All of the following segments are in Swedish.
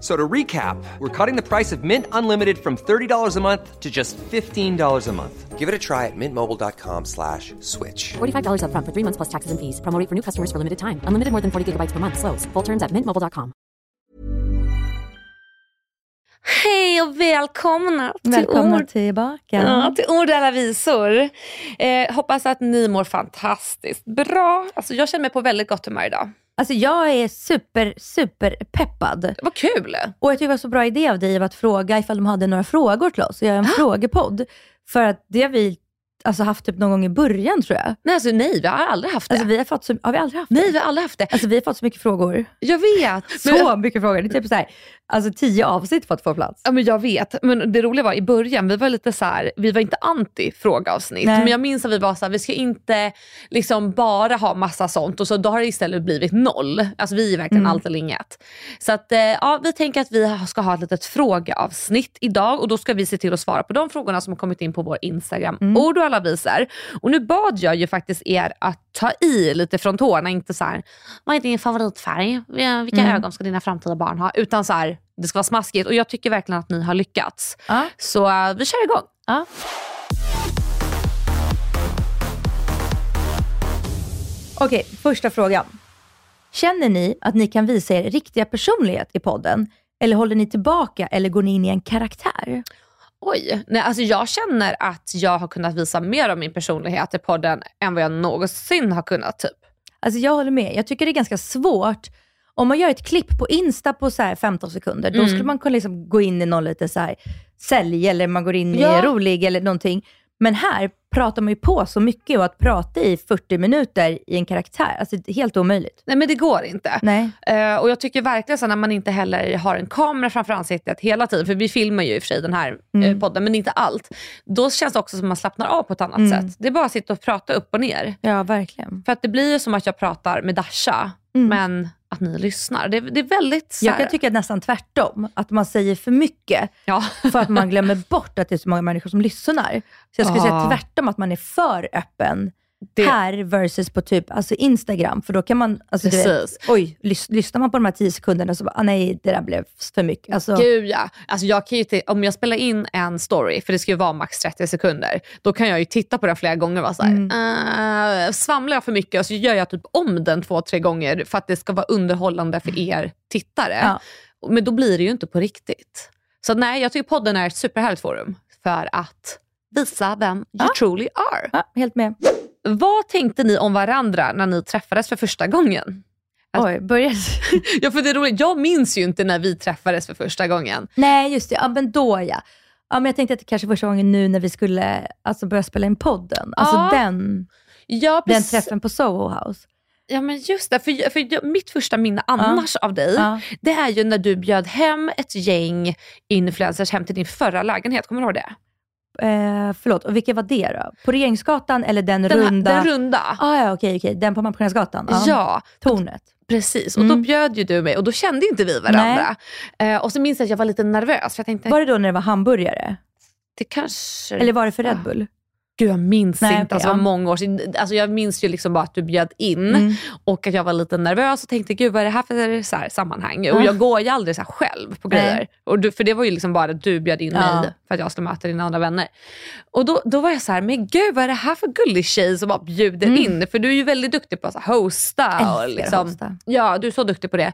So to recap, we're cutting the price of Mint Unlimited from $30 a month to just $15 a month. Give it a try at mintmobile.com slash switch. $45 upfront for three months plus taxes and fees. Promo rate for new customers for limited time. Unlimited more than 40 gigabytes per month. Slows. Full terms at mintmobile.com. Hej och välkomna till Välkomna ord. tillbaka. Ja, till ord alla visor. Eh, hoppas att ni mår fantastiskt bra. Alltså, jag känner mig på väldigt gott humör idag. Alltså jag är super, super peppad. Vad kul! Och jag tycker det var så bra idé av dig att fråga ifall de hade några frågor till oss. Jag gör en frågepodd. För att det har vi alltså, haft typ någon gång i början tror jag. Nej, alltså, nej, vi har aldrig haft det. Alltså, vi har, fått så, har vi aldrig haft nej, det? vi har aldrig haft det. Alltså, vi har fått så mycket frågor. Jag vet. Så Men, mycket frågor. Det är typ så här, alltså tio avsnitt för att få plats. ja, men jag vet. Men det roliga var i början, vi var lite så här, vi var inte anti frågeavsnitt. Nej. Men jag minns att vi var så här, vi ska inte liksom bara ha massa sånt och så då har det istället blivit noll. Alltså vi är verkligen Mm. allt eller inget. Så att, eh, ja, vi tänker att vi ska ha ett litet frågeavsnitt idag och då ska vi se till att svara på de frågorna som har kommit in på vår Instagram, Mm. ord och alla visar. Och nu bad jag ju faktiskt er att ta i lite från tårna, inte så här, vad är din favoritfärg? Vilka Mm. ögon ska dina framtida barn ha? Utan så här, det ska vara smaskigt och jag tycker verkligen att ni har lyckats. Ja. Så eh, vi kör igång. Ja. Okej, första frågan. Känner ni att ni kan visa er riktiga personlighet i podden? Eller håller ni tillbaka eller går ni in i en karaktär? Oj, nej, alltså jag känner att jag har kunnat visa mer av min personlighet i podden än vad jag någonsin har kunnat. typ. Alltså jag håller med. Jag tycker det är ganska svårt. Om man gör ett klipp på Insta på så här 15 sekunder, då Mm. skulle man kunna liksom gå in i någon lite så här sälj eller man går in Ja. i rolig eller någonting. Men här pratar man ju på så mycket och att prata i 40 minuter i en karaktär, alltså det är helt omöjligt. Nej men det går inte. Nej. Eh, och jag tycker verkligen så när man inte heller har en kamera framför ansiktet hela tiden, för vi filmar ju i och för sig den här Mm. eh, podden, men inte allt. Då känns det också som att man slappnar av på ett annat Mm. sätt. Det är bara att sitta och prata upp och ner. Ja, verkligen. För att det blir ju som att jag pratar med Dasha, Mm. men att ni lyssnar. Det, det är väldigt så Jag här- kan tycka nästan tvärtom, att man säger för mycket Ja. för att man glömmer bort att det är så många människor som lyssnar. Så jag skulle säga Ja. tvärtom, att man är för öppen Det- här versus på typ alltså Instagram. För då kan man, alltså, du vet, Precis. oj, lys- lyssnar man på de här tio sekunderna så bara, ah, nej, det där blev för mycket. Alltså, Gud ja. Alltså jag kan ju om jag spelar in en story, för det ska ju vara max 30 sekunder, då kan jag ju titta på den flera gånger och vara såhär, Mm. uh, svamlar jag för mycket och så gör jag typ om den två, tre gånger för att det ska vara underhållande för er tittare. Ja. Men då blir det ju inte på riktigt. Så nej, jag tycker podden är ett superhärligt forum för att visa vem you Ja. truly are. ja, helt med. Vad tänkte ni om varandra när ni träffades för första gången? Alltså- Oj, började... Ja, för det är roligt. Jag minns ju inte när vi träffades för första gången. nej, just det. Ja, men då ja. ja men jag tänkte att det kanske var första gången nu när vi skulle alltså, börja spela in podden. Alltså Ja, den, Ja, den träffen på Soho House. Ja men just det, för, för jag- mitt första minne annars av dig, Ja. det är ju när du bjöd hem ett gäng influencers hem till din förra lägenhet. Kommer du ihåg det? Eh, förlåt, och vilken var det då? På Regeringsgatan eller den, Den, här- runda? den runda. Ah, ja, okej, okej. Den på Mampskärnsgatan? Ja, Tornet? precis. Och då Mm. bjöd ju du mig och då kände inte vi varandra. Eh, och så minns jag att jag var lite nervös. För jag tänkte, Var det då när det var hamburgare? det kanske... Eller var det för Red Bull? Gud jag minns Nej, inte, alltså, det var ja. många år sedan. Alltså, jag minns ju liksom bara att du bjöd in Mm. och att jag var lite nervös och tänkte gud vad är det här för så här, sammanhang? Och Ja. jag går ju aldrig så själv på Nej. grejer. Och du, för det var ju liksom bara att du bjöd in Ja. mig för att jag skulle möta dina andra vänner. Och då, då var jag så här, men gud vad är det här för gullig tjej som bara bjuder Mm. in? För du är ju väldigt duktig på att hosta. Och liksom, hosta. Ja, du är så duktig på det.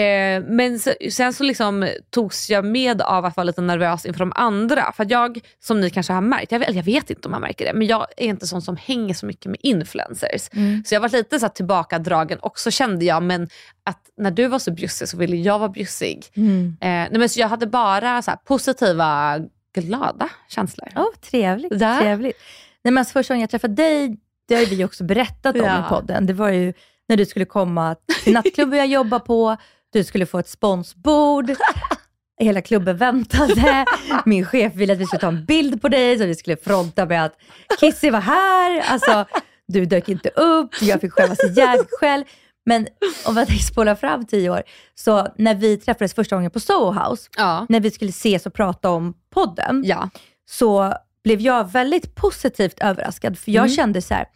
Eh, men så, sen så liksom togs jag med av att vara lite nervös inför de andra. För jag, som ni kanske har märkt, jag, vet- jag vet inte om har märkt märker det, men jag är inte sån som hänger så mycket med influencers. Mm. Så jag var lite så tillbakadragen och så kände jag, men att när du var så bjussig så ville jag vara bjussig. Mm. Eh, nej, men så jag hade bara så positiva, glada känslor. Oh, trevligt. Där. trevligt. Nej, men alltså, första gången jag träffade dig, det har vi också berättat om Ja. i podden. Det var ju när du skulle komma till nattklubben jag jobbar på, du skulle få ett sponsbord. Hela klubben väntade. Min chef ville att vi skulle ta en bild på dig, så vi skulle fronta med att Kissy var här. Alltså, du dök inte upp, jag fick skämmas ihjäl själv. Men om man spolar fram tio år, så när vi träffades första gången på Soho House, Ja. när vi skulle ses och prata om podden, ja. så blev jag väldigt positivt överraskad. För jag Mm. kände så här,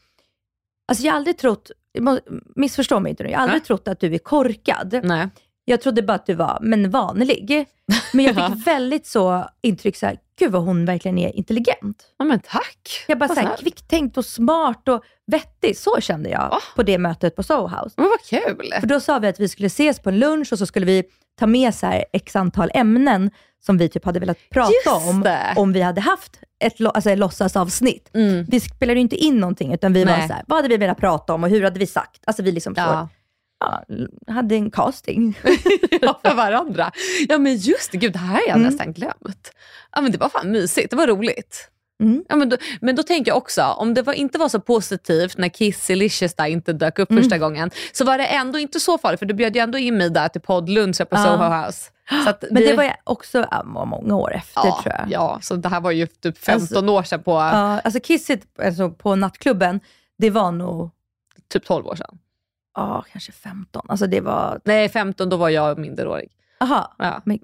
alltså jag har aldrig trott, missförstå mig inte nu, jag har aldrig Nej. trott att du är korkad. Nej. Jag trodde bara att du var men vanlig. Men jag Ja. fick väldigt så intryck, så här, gud vad hon verkligen är intelligent. Ja, men tack. Jag bara så här, kvicktänkt och smart och vettig. Så kände jag Ah. på det mötet på Soho House. Men vad kul. För då sa vi att vi skulle ses på en lunch och så skulle vi ta med så här x antal ämnen som vi typ hade velat prata Just om, det. om vi hade haft ett, alltså ett låtsasavsnitt. Mm. Vi spelade ju inte in någonting, utan vi var Nej. så här, vad hade vi velat prata om och hur hade vi sagt? Alltså vi liksom Ja. Ja, hade en casting. ja, för varandra. Ja men just det, gud det här har jag Mm. nästan glömt. Ja men det var fan mysigt, det var roligt. Mm. Ja, men, då, men då tänker jag också, om det var, inte var så positivt när Kissilicious där inte dök upp Mm. första gången, så var det ändå inte så farligt, för du bjöd ju ändå in mig där till poddlunch på Ja. Soho House. Så att Men vi- det var också må- många år efter ja, tror jag. Ja, så det här var ju typ 15 Alltså- år sedan på Ja, alltså Kissit alltså på nattklubben, det var nog, typ 12 år sedan. Ja kanske 15. Alltså det var, Nej 15, då var jag minderårig. aha, Ja. men,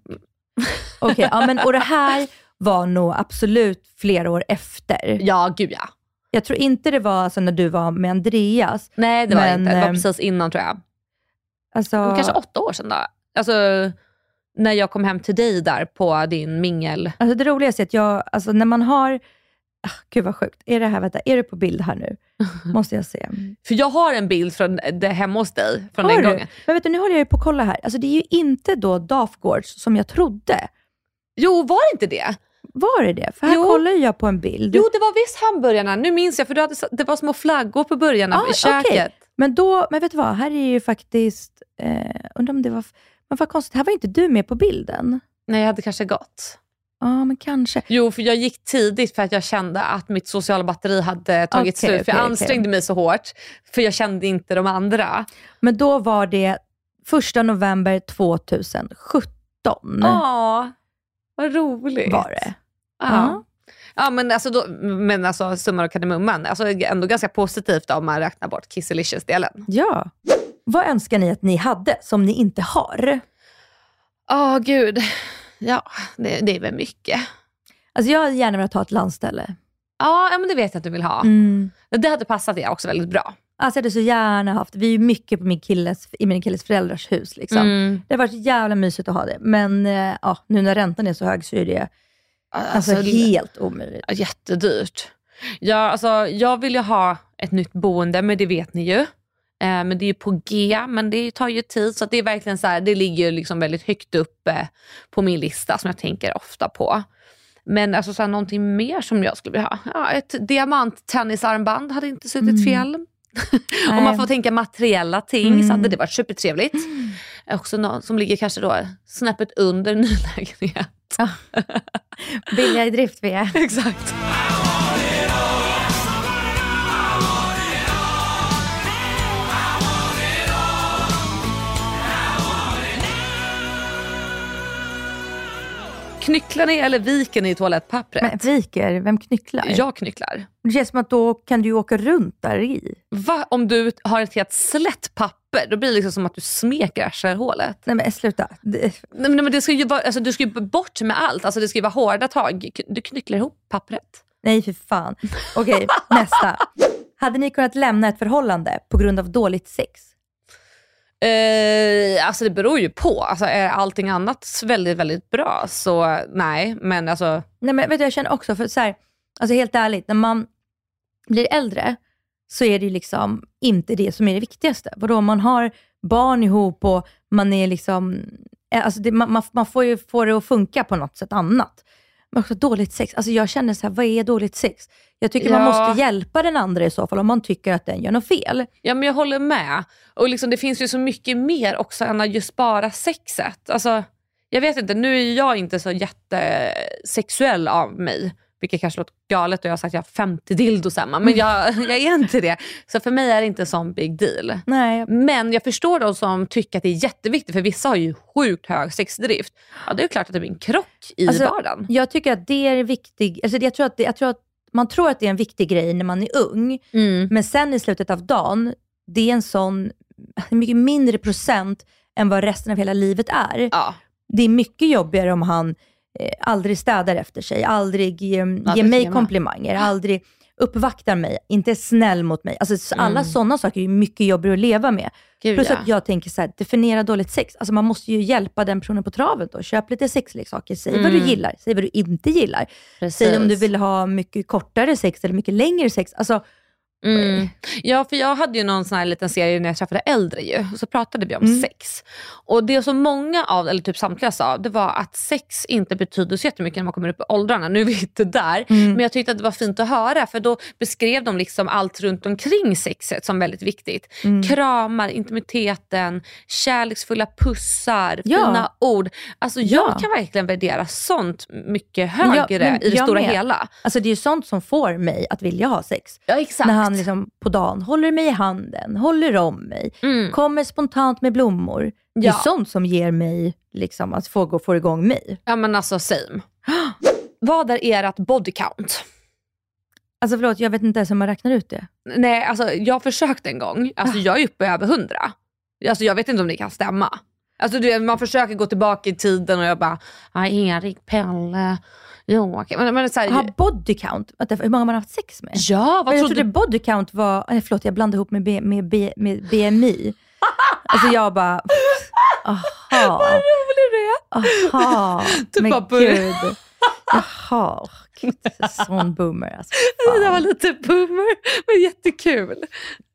okej, ja, men och det här var nog absolut flera år efter. ja, gud ja. Jag tror inte det var alltså när du var med Andreas. Nej det var Men, inte, det var ehm, precis innan tror jag. Alltså, Kanske åtta år sedan då. Alltså när jag kom hem till dig där på din mingel. Alltså det roligaste är att jag, alltså när man har, gud vad sjukt, är det här, vänta, är det på bild här nu? Måste jag se. För jag har en bild från det hemma hos dig från Har den du? gången. Men vet du, nu håller jag ju på att kolla här. Alltså det är ju inte då Dafgårds som jag trodde. Jo, var det inte det? Var det det? För här Jo. kollar jag på en bild. Jo, det var visst hamburgarna. Nu minns jag, för du hade, det var små flaggor på burgarna Ah, i köket. okej. Men då, men vet du vad, här är ju faktiskt, eh, undrar om det var, men vad konstigt, här var inte du med på bilden. Nej, jag hade kanske gått. Ja, men kanske. Jo, för jag gick tidigt för att jag kände att mitt sociala batteri hade tagit Okej, slut. För jag ansträngde okej. mig så hårt, för jag kände inte de andra. Men då var det första november 2017 Ja, vad roligt. var det. Ja. Ja, men alltså, då, men alltså summan och kardemumman, alltså ändå ganska positivt om man räknar bort Kisselicious-delen. Ja. Vad önskar ni att ni hade som ni inte har? Åh gud, ja det, det är väl mycket. Alltså jag hade gärna velat ha ett landställe. Ja, ja, men det vet jag att du vill ha. Mm. Det hade passat er också väldigt bra. Alltså jag hade så gärna haft, vi är ju mycket på min killes, i min killes föräldrars hus. Liksom. Mm. Det har varit så jävla mysigt att ha det. Men eh, ja, nu när räntan är så hög så är det alltså, Alltså, helt omöjligt. Jättedyrt. Ja, alltså, jag vill ju ha ett nytt boende, men det vet ni ju. Eh, men det är ju på G, men det tar ju tid. Så det är verkligen så här, det ligger liksom väldigt högt upp eh, på min lista som jag tänker ofta på. Men alltså så här, någonting mer som jag skulle vilja ha. Ja, ett diamanttennisarmband hade inte suttit fel. Om man får tänka materiella ting så Mm. hade det varit supertrevligt. Också något som ligger kanske då snäppet under nylägenhet. Billiga i drift vi är. Exakt. Knycklar ni eller viker ni toalettpappret? Men viker, vem knycklar? Jag knycklar. Det känns som att då kan du åka runt där i. Va? Om du har ett helt slätt papper, då blir det liksom som att du smeker arsehålet. Nej men sluta. Det, Nej, men det ska ju vara, alltså, du ska ju bort med allt. Alltså, det ska ju vara hårda tag. Du knycklar ihop pappret. nej för fan. Okej, nästa. Hade ni kunnat lämna ett förhållande på grund av dåligt sex? Eh, alltså det beror ju på. Alltså, är allting annat väldigt, väldigt bra så nej. Men alltså, Nej men vet du, jag känner också, för så här, alltså helt ärligt, när man blir äldre så är det ju liksom inte det som är det viktigaste. Vadå, man har barn ihop och man är liksom, eh, alltså det, man, man, man får ju få det att funka på något sätt annat. Men också dåligt sex. Alltså jag känner så här, vad är dåligt sex? Jag tycker man Ja. måste hjälpa den andra i så fall, om man tycker att den gör något fel. Ja men jag håller med. Och liksom, det finns ju så mycket mer också än att just bara sexet. Alltså, jag vet inte, nu är jag inte så jättesexuell av mig. Vilket kanske låter galet och jag har sagt att jag har 50 dildos hemma. Men jag, jag är inte det. Så för mig är det inte en sån big deal. Nej, Men jag förstår de som tycker att det är jätteviktigt, för vissa har ju sjukt hög sexdrift. Ja, det är klart att det blir en krock i Alltså, vardagen. jag tycker att det är viktigt. Alltså jag, tror att det, jag tror att man tror att det är en viktig grej när man är ung, Mm. men sen i slutet av dagen, det är en sån mycket mindre procent än vad resten av hela livet är. Ja. Det är mycket jobbigare om han aldrig städar efter sig, aldrig eh, det ger mig komplimanger, aldrig uppvaktar mig, inte är snäll mot mig. Alltså, alla Mm. sådana saker är mycket jobbigare att leva med. Gud, Plus ja. att jag tänker så här, definiera dåligt sex. Alltså man måste ju hjälpa den personen på traven då. Köp lite sexleksaker, säg vad du Mm. gillar, säg vad du inte gillar. Säg om du Precis. vill ha mycket kortare sex eller mycket längre sex. Alltså, Mm. Ja, för jag hade ju någon sån här liten serie när jag träffade äldre ju. Och så pratade vi om Mm. sex. Och det som många av, eller typ samtliga sa, det var att sex inte betyder så jättemycket när man kommer upp i åldrarna. Nu är vi inte där, Mm. men jag tyckte att det var fint att höra för då beskrev de liksom allt runt omkring sexet som väldigt viktigt. Mm. Kramar, intimiteten, kärleksfulla pussar, Ja. fina ord. Alltså jag Ja. kan verkligen värdera sånt mycket högre men i det stora med. hela. alltså det är ju sånt som får mig att vilja ha sex. Ja exakt. När han liksom på dagen håller mig i handen, håller om mig, Mm. kommer spontant med blommor. Det är Ja. sånt som ger mig, liksom, att få, få igång mig. Ja men alltså same. Vad är ert body count? Alltså förlåt, jag vet inte ens hur man räknar ut det. Nej, alltså jag har försökt en gång. Alltså jag är uppe över hundra. Alltså jag vet inte om det kan stämma. Alltså du man försöker gå tillbaka i tiden och jag bara, Erik, Pelle, Joakim. Men, men så här, body count, hur många man har haft sex med? ja, vad jag trodde du? body count var, nej, förlåt jag blandade ihop med, B, med, B, med BMI. alltså jag bara, aha. Vad rolig du är. Aha, Du men gud. Jaha, gud, sån boomer alltså. Det där var lite boomer, men jättekul.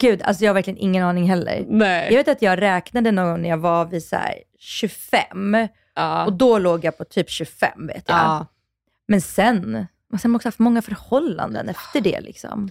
Gud, alltså jag har verkligen ingen aning heller. Nej. Jag vet att jag räknade någon gång när jag var vid så här 25 Ja. och då låg jag på typ 25 vet jag. Ja. Men sen, sen har man också haft många förhållanden efter det liksom.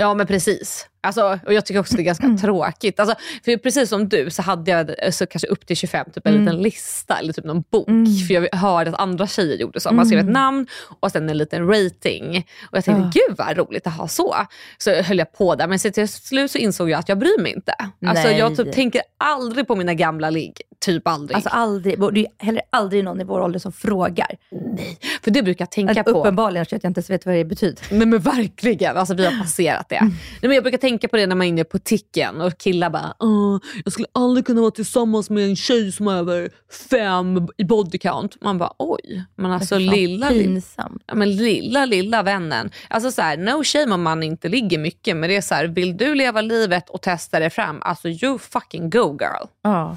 Ja men precis. Alltså, och jag tycker också det är ganska Mm. tråkigt. Alltså, för precis som du så hade jag så kanske upp till 25 typ en Mm. liten lista eller typ någon bok. Mm. För jag hörde att andra tjejer gjorde så. Man skrev ett Mm. namn och sen en liten rating. Och jag tänkte Ja. gud vad roligt att ha så. Så höll jag på där men till slut så insåg jag att jag bryr mig inte. Alltså, jag typ tänker aldrig på mina gamla ligg. Typ aldrig. Alltså aldrig, det är heller aldrig någon i vår ålder som frågar. Nej, för det brukar jag tänka Alltså, på. uppenbarligen så att jag inte ens vet vad det betyder. Nej men verkligen, alltså vi har passerat det. Mm. Nej, men jag brukar tänka på det när man är inne på ticken och killar bara Åh, jag skulle aldrig kunna vara tillsammans med en tjej som är över fem i body count. Man bara oj, men alltså Fan, lilla, lilla, Pinsamt. ja, men lilla lilla vännen. Alltså så här, no shame om man inte ligger mycket men det är så här, vill du leva livet och testa det fram, alltså you fucking go girl. Ja.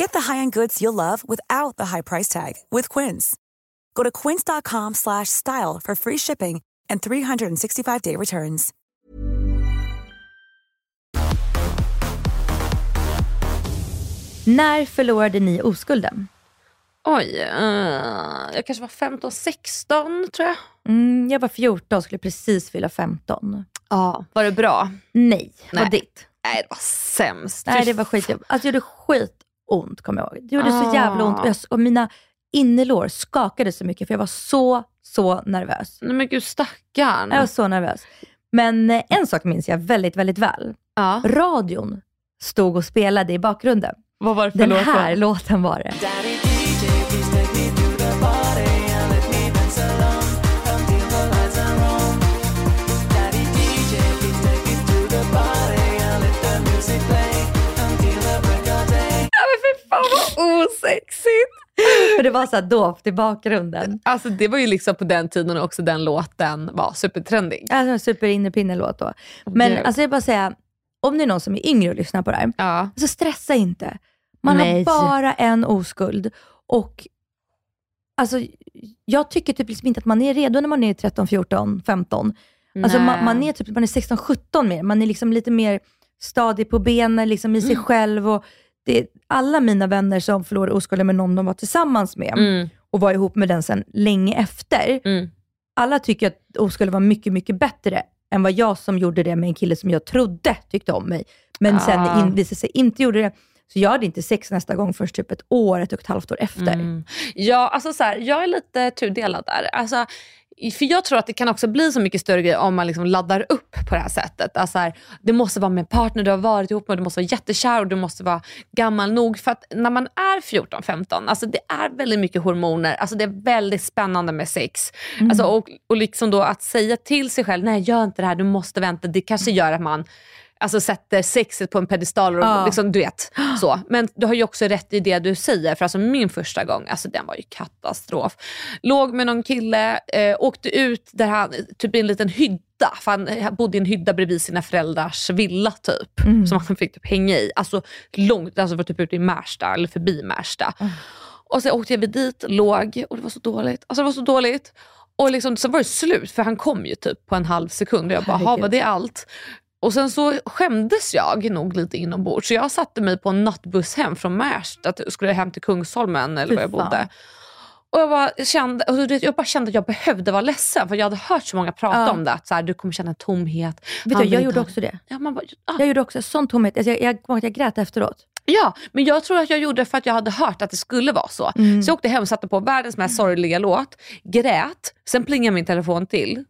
Get the high-end goods you'll love without the high price tag with Quince. Go to quince.com slash style for free shipping and 365-day returns. När förlorade ni oskulden? Oj, uh, jag kanske var 15, 16 tror jag. Mm, jag var 14 och skulle precis fylla 15. Ja, ah, Var det bra? Nej. Nej. Ditt? Nej, det var sämst. Nej, det var skit. Alltså, jag gjorde skit skitont, kommer jag ihåg. Det gjorde så Ah. jävla ont och, jag, och mina innerlår skakade så mycket för jag var så, så nervös. Nej men gud stackarn. Jag var så nervös. Men eh, en sak minns jag väldigt, väldigt väl. Ja. Radion stod och spelade i bakgrunden. Vad var det för Den låt då? här låten var det. Fan vad osexigt. För det var så dovt i bakgrunden. Alltså det var ju liksom på den tiden också den låten var supertrendig. Alltså en super innepinne-låt då. Men Gud. alltså jag vill bara säga, om det är någon som är yngre och lyssnar på det här, Ja. alltså stressa inte. Man Nej. har bara en oskuld. Och alltså, jag tycker typ liksom inte att man är redo när man är 13, 14, 15. Alltså man, man är typ man är 16, 17 mer. Man är liksom lite mer stadig på benen, liksom i sig Mm. själv. Och det, alla mina vänner som förlorade oskulden med någon de var tillsammans med Mm. och var ihop med den sen länge efter. Mm. Alla tycker att oskuld var mycket, mycket bättre än vad jag som gjorde det med en kille som jag trodde tyckte om mig. Men sen Ah. in, visade sig inte gjorde det. Så jag hade inte sex nästa gång först typ ett år, ett och ett halvt år efter. Mm. Ja, alltså så här, jag är lite tudelad där. Alltså, för jag tror att det kan också bli så mycket större grejer om man liksom laddar upp på det här sättet. Alltså här, det måste vara med en partner du har varit ihop med, du måste vara jättekär och du måste vara gammal nog. För att när man är 14-15, alltså det är väldigt mycket hormoner. Alltså det är väldigt spännande med sex. Alltså, och, och liksom då att säga till sig själv, nej gör inte det här, du måste vänta. Det kanske gör att man alltså, sätter sexet på en pedestal. Och, Ja. liksom, du vet, så. Men du har ju också rätt i det du säger. För alltså, min första gång, alltså, den var ju katastrof. Låg med någon kille, eh, åkte ut där han, typ i en liten hydda. För han bodde i en hydda bredvid sina föräldrars villa typ. Mm. Som han fick typ hänga i. Alltså långt, alltså var typ ute i Märsta eller förbi Märsta. Och så åkte vi dit, låg och det var så dåligt. Alltså det var så dåligt. Och liksom, sen var det slut för han kom ju typ på en halv sekund och jag bara, "Jaha, var det allt? Och sen så skämdes jag nog lite inombords. Så jag satte mig på en nattbuss hem från Märsta, att- skulle hem till Kungsholmen eller var jag bodde. Och jag, bara kände, vet, jag bara kände att jag behövde vara ledsen för jag hade hört så många prata Ja. om det. Att så här, du kommer känna tomhet. Vet Han du, jag gjorde ha- också det. Ja, man bara, ah. Jag gjorde också sån tomhet. Alltså, jag, jag, jag grät efteråt. Ja, men jag tror att jag gjorde det för att jag hade hört att det skulle vara så. Mm. Så jag åkte hem och satte på världens mest sorgliga låt, grät, sen plingade min telefon till.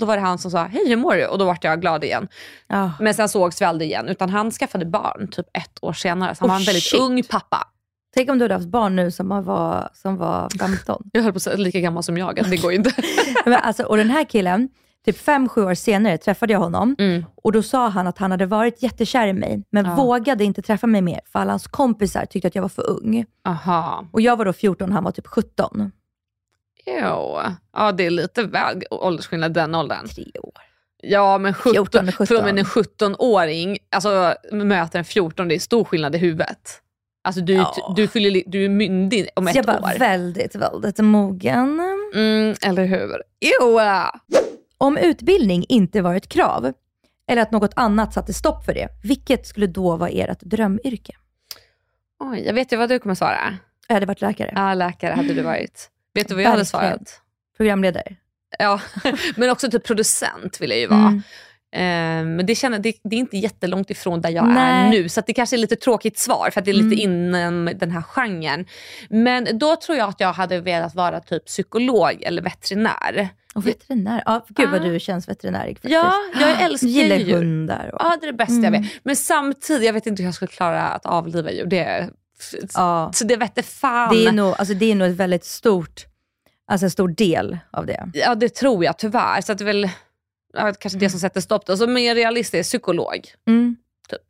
Och då var det han som sa, hej hur mår du? Och då vart jag glad igen. Ja. Men sen sågs vi aldrig igen, utan han skaffade barn typ ett år senare. Så han Oh, var en väldigt shit. ung pappa. Tänk om du hade haft barn nu som var, som var 15. Jag höll på att säga lika gammal som jag, det går ju inte. Men alltså, och den här killen, typ fem, sju år senare träffade jag honom Mm. och då sa han att han hade varit jättekär i mig, men Ja. vågade inte träffa mig mer för alla hans kompisar tyckte att jag var för ung. Aha. Och jag var då 14 han var typ 17. Jo. Ja, det är lite väl åldersskillnad den åldern. Tre år. Ja, men 17, 14 och 17. För men en 17-åring alltså, möter en 14, det är stor skillnad i huvudet. Alltså du, Ja. du, fyller, du är myndig om Så ett jag var år. väldigt, väldigt mogen. Mm, eller hur? Jo! Om utbildning inte var ett krav, eller att något annat satte stopp för det, vilket skulle då vara ert drömyrke? Oj, jag vet ju vad du kommer svara. Jag hade varit läkare, Ja, läkare hade du varit. Vet du vad jag hade Verkligen. svarat? programledare. Ja, men också typ producent vill jag ju vara. Mm. Eh, men det, känner, det, det är inte jättelångt ifrån där jag Nej. är nu, så det kanske är lite tråkigt svar för att det är lite Mm. inom den här genren. Men då tror jag att jag hade velat vara typ psykolog eller veterinär. Och veterinär. Ja, gud vad Ah. du känns veterinärig faktiskt. Ja, jag älskar Gillar djur. hundar. Och, Ja, det är det bästa jag Mm. vet. Men samtidigt, jag vet inte hur jag skulle klara att avliva djur. Det, ja. Så det vette fan. Det är, nog, alltså, det är nog ett väldigt stort, alltså en stor del av det. Ja, det tror jag tyvärr. Så att det är väl ja, kanske det som sätter stopp. Då. Så mer realistiskt, psykolog. Mm. Typ.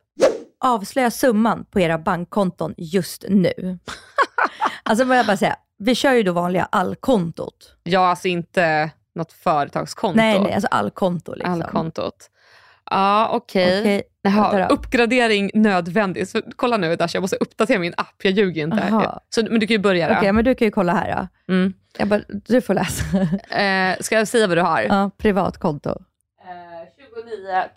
Avslöja summan på era bankkonton just nu. alltså vad jag bara säga, vi kör ju då vanliga allkontot. Ja, alltså inte något företagskonto. Nej, nej, alltså allkonto. Liksom. Allkontot. Ja, okej. Okej, Jaha, då. uppgradering nödvändig. Så, kolla nu Dasha, jag måste uppdatera min app. Jag ljuger inte. Aha. Så, men du kan ju börja då. Okej, men du kan ju kolla här då. Mm. Jag bara, du får läsa. Eh, ska jag säga vad du har? ja, privatkonto. Eh,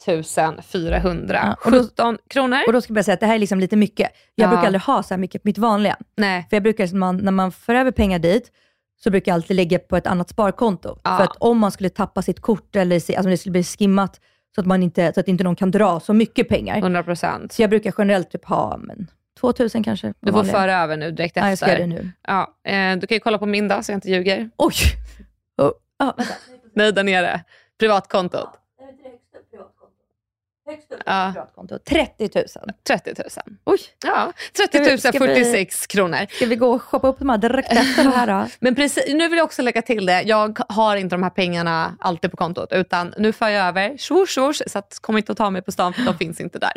49 417 kronor. Och då ska jag säga att det här är liksom lite mycket. Jag Ja. brukar aldrig ha så här mycket på mitt vanliga. Nej. För jag brukar, liksom, man, när man för över pengar dit, så brukar jag alltid lägga på ett annat sparkonto. Ja. För att om man skulle tappa sitt kort eller alltså det skulle bli skimmat, så att, man inte, så att inte någon kan dra så mycket pengar. 100 procent. Så jag brukar generellt typ ha men, 2000 kanske. Du får föra över nu direkt Ja, jag ska göra det efter. nu. Ja, eh, du kan ju kolla på min då, så jag inte ljuger. Oj! Oh, ah. Nej, där nere. Privatkontot. Ja. Privatkonto. 30 000. 30 000. Oj, Ja, Ska 30 vi- ska vi- 046 kronor. ska vi gå och shoppa upp de här direkt efter det här då? Men precis, nu vill jag också lägga till det. Jag har inte de här pengarna alltid på kontot, utan nu för jag över swoosh, swoosh, så att, kom inte att ta mig på stan för de finns inte där.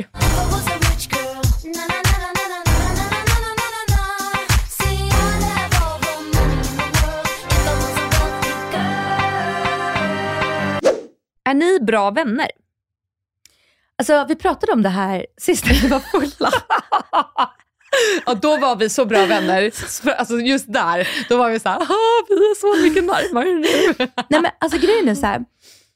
Är ni bra vänner? Alltså vi pratade om det här sist när vi var fulla. Ja, då var vi så bra vänner. Så- Alltså just där, då var vi så här, "Ah, vi är så mycket närmare nu. Nej men alltså grejen är så här.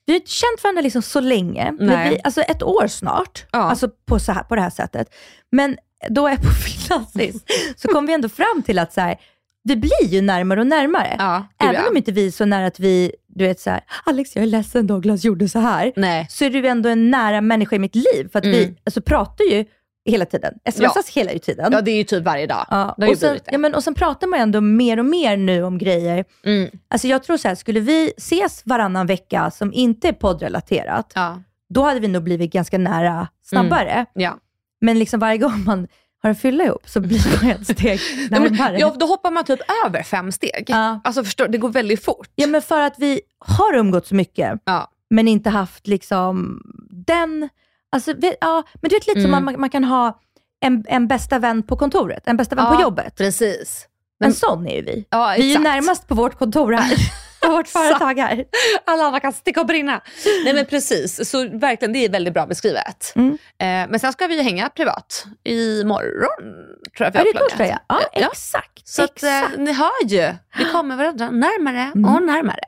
Vi har känt varandra liksom så länge. Nej. vi, alltså ett år snart. Ja. Alltså på, så här, på det här sättet. Men då är jag på fyllan sist, så kom vi ändå fram till att så här, vi blir ju närmare och närmare. Ja, Även ja. om inte vi är så nära att vi, du vet så här, Alex jag är ledsen Douglas gjorde så här. Nej. Så är du ändå en nära människa i mitt liv. För att vi Mm. alltså, pratar ju hela tiden. Smsas hela tiden. Ja, det är ju typ varje dag. Ja, och, sen, ja, men, och sen pratar man ju ändå mer och mer nu om grejer. Mm. Alltså jag tror så här, skulle vi ses varannan vecka som inte är poddrelaterat, Ja. då hade vi nog blivit ganska nära snabbare. Ja. Men liksom varje gång man har en fylla ihop så blir man ett steg men, närmare. ja, då hoppar man typ över fem steg. Ja. Alltså förstår, det går väldigt fort. Ja, men för att vi har umgått så mycket, Ja. men inte haft liksom den... Alltså, vi, ja, men du vet lite som Mm. man, man kan ha en, en bästa vän på kontoret, en bästa vän på Ja, jobbet. Precis. En sån är ju vi. Ja, Vi är ju närmast på vårt kontor här, på vårt företag här. Alla andra kan sticka och brinna. Nej men precis, så verkligen det är väldigt bra beskrivet. Mm. Eh, men sen ska vi hänga privat imorgon. Tror jag vi har det är planerat. torsdag ja. Ja, Ja. exakt. Så att, eh, ni hör ju, vi kommer varandra närmare Mm. och närmare.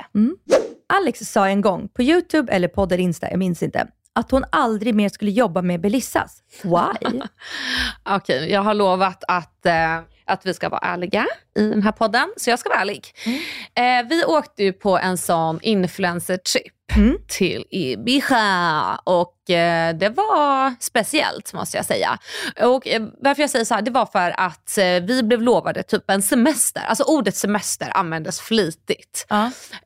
Alex sa en gång på YouTube eller podd eller Insta, jag minns inte, att hon aldrig mer skulle jobba med Belissas. Why? Okej, jag har lovat att, eh, att vi ska vara ärliga i den här podden, så jag ska vara ärlig. Eh, vi åkte ju på en sån influencer-trip Mm. till Ibiza och eh, det var speciellt måste jag säga. Och eh, varför jag säger så här, det var för att eh, vi blev lovade typ en semester. Alltså ordet semester användes flitigt.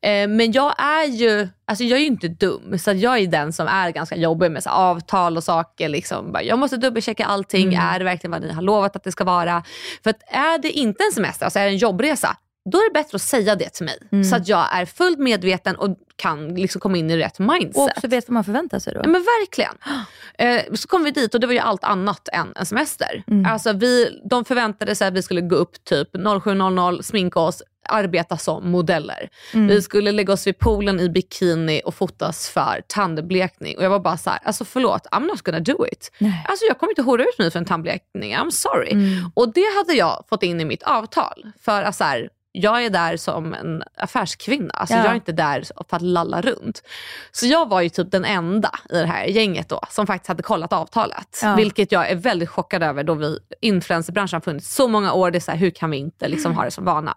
Eh, men jag är ju alltså jag är ju inte dum, så jag är den som är ganska jobbig med så avtal och saker. Liksom. Bara, Jag måste dubbelchecka allting. Är det verkligen vad ni har lovat att det ska vara? För att är det inte en semester, alltså är det en jobbresa, då är det bättre att säga det till mig. Så att jag är fullt medveten och kan liksom komma in i rätt mindset. Och också vet vad man förväntar sig då. Ja, men verkligen. Eh, så kom vi dit och det var ju allt annat än en semester. Mm. Alltså vi, de förväntade sig att vi skulle gå upp typ 07.00, sminka oss, arbeta som modeller. Mm. Vi skulle lägga oss vid poolen i bikini och fotas för tandblekning. Och jag var bara så här, alltså förlåt, I'm not gonna do it. Nej. Alltså jag kommer inte hora ut mig för en tandblekning, I'm sorry. Mm. Och det hade jag fått in i mitt avtal. För att så här, jag är där som en affärskvinna. Alltså Ja. Jag är inte där för att lalla runt. Så jag var ju typ den enda i det här gänget då som faktiskt hade kollat avtalet. Ja. Vilket jag är väldigt chockad över då vi influencerbranschen har funnits så många år. Det är så här, hur kan vi inte liksom ha det som vana?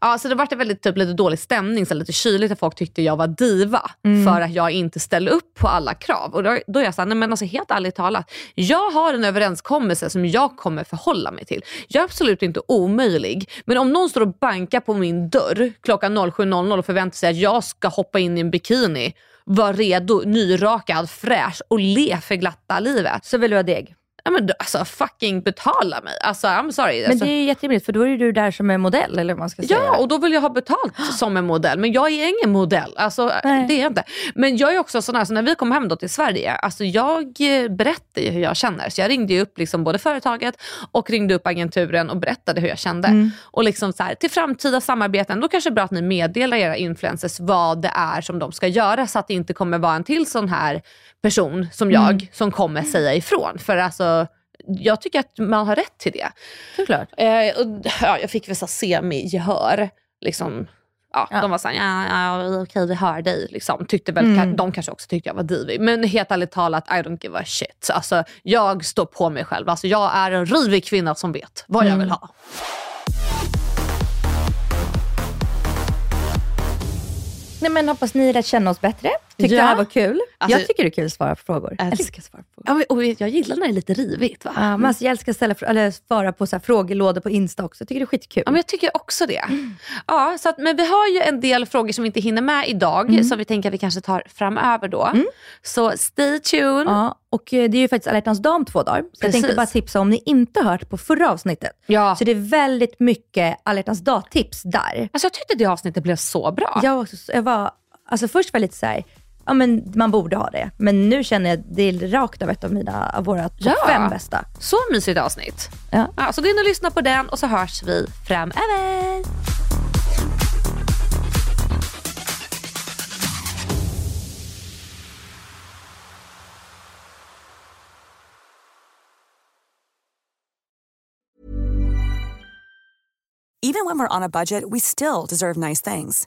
Ja, så det var väldigt typ, lite dålig stämning, så lite kyligt att folk tyckte jag var diva för att jag inte ställde upp på alla krav. Och då, då är jag såhär, nej men alltså helt ärligt talat, jag har en överenskommelse som jag kommer förhålla mig till. Jag är absolut inte omöjlig, men om någon står och bankar på min dörr klockan 07.00 och förväntar sig att jag ska hoppa in i en bikini, vara redo, nyrakad, fräsch och le för glatta livet. Så vill du ha deg. Ja, men, alltså fucking betala mig. Alltså I'm sorry. Men alltså, det är jätterimligt för då är du där som en modell eller vad man ska säga. Ja, och då vill jag ha betalt som en modell. Men jag är ingen modell. Alltså, Nej. det är jag inte. Men jag är också sån här, så när vi kom hem då till Sverige, alltså jag eh, berättade ju hur jag känner. Så jag ringde ju upp liksom både företaget och ringde upp agenturen och berättade hur jag kände. Mm. Och liksom så här, till framtida samarbeten, då kanske det är bra att ni meddelar era influencers vad det är som de ska göra så att det inte kommer vara en till sån här person som jag Mm. som kommer säga ifrån. För alltså, jag tycker att man har rätt till det. Såklart. Eh, och, ja, jag fick väl semi-gehör. Liksom, Ja, Ja. De var såhär, ja, ja okej vi hör dig. Liksom. Tyckte väl, Mm. De kanske också tyckte jag var divig. Men helt ärligt talat, I don't give a shit. Alltså, jag står på mig själv. Alltså, jag är en rivig kvinna som vet vad jag vill ha. Nej, men hoppas ni lär känna oss bättre. Tyckte Ja. det här var kul. Alltså- jag tycker det är kul att svara på frågor. Jag älskar att svara på frågor. Ja, men- och jag gillar när det är lite rivigt. Va? Ja, men alltså, jag älskar att ställa, eller svara på så här frågelådor på Insta också. Jag tycker det är skitkul. Ja, men jag tycker också det. Ja, så att, men vi har ju en del frågor som vi inte hinner med idag, Mm. som vi tänker att vi kanske tar framöver då. Så stay tuned. Ja, och eh, det är ju faktiskt alla dag om två dagar. Så jag Precis. tänkte bara tipsa om ni inte hört på förra avsnittet. Ja. Så det är väldigt mycket alla dag-tips där. Alltså, jag tyckte det avsnittet blev så bra. Jag, också, jag var, alltså först var jag lite så här, ja men man borde ha det. Men nu känner jag att det är rakt av ett av mina, av våra topp Ja. fem bästa. Så mysigt avsnitt. Ja. Ja, så gå in och lyssna på den och så hörs vi framöver. Even when we're on a budget, we still deserve nice things.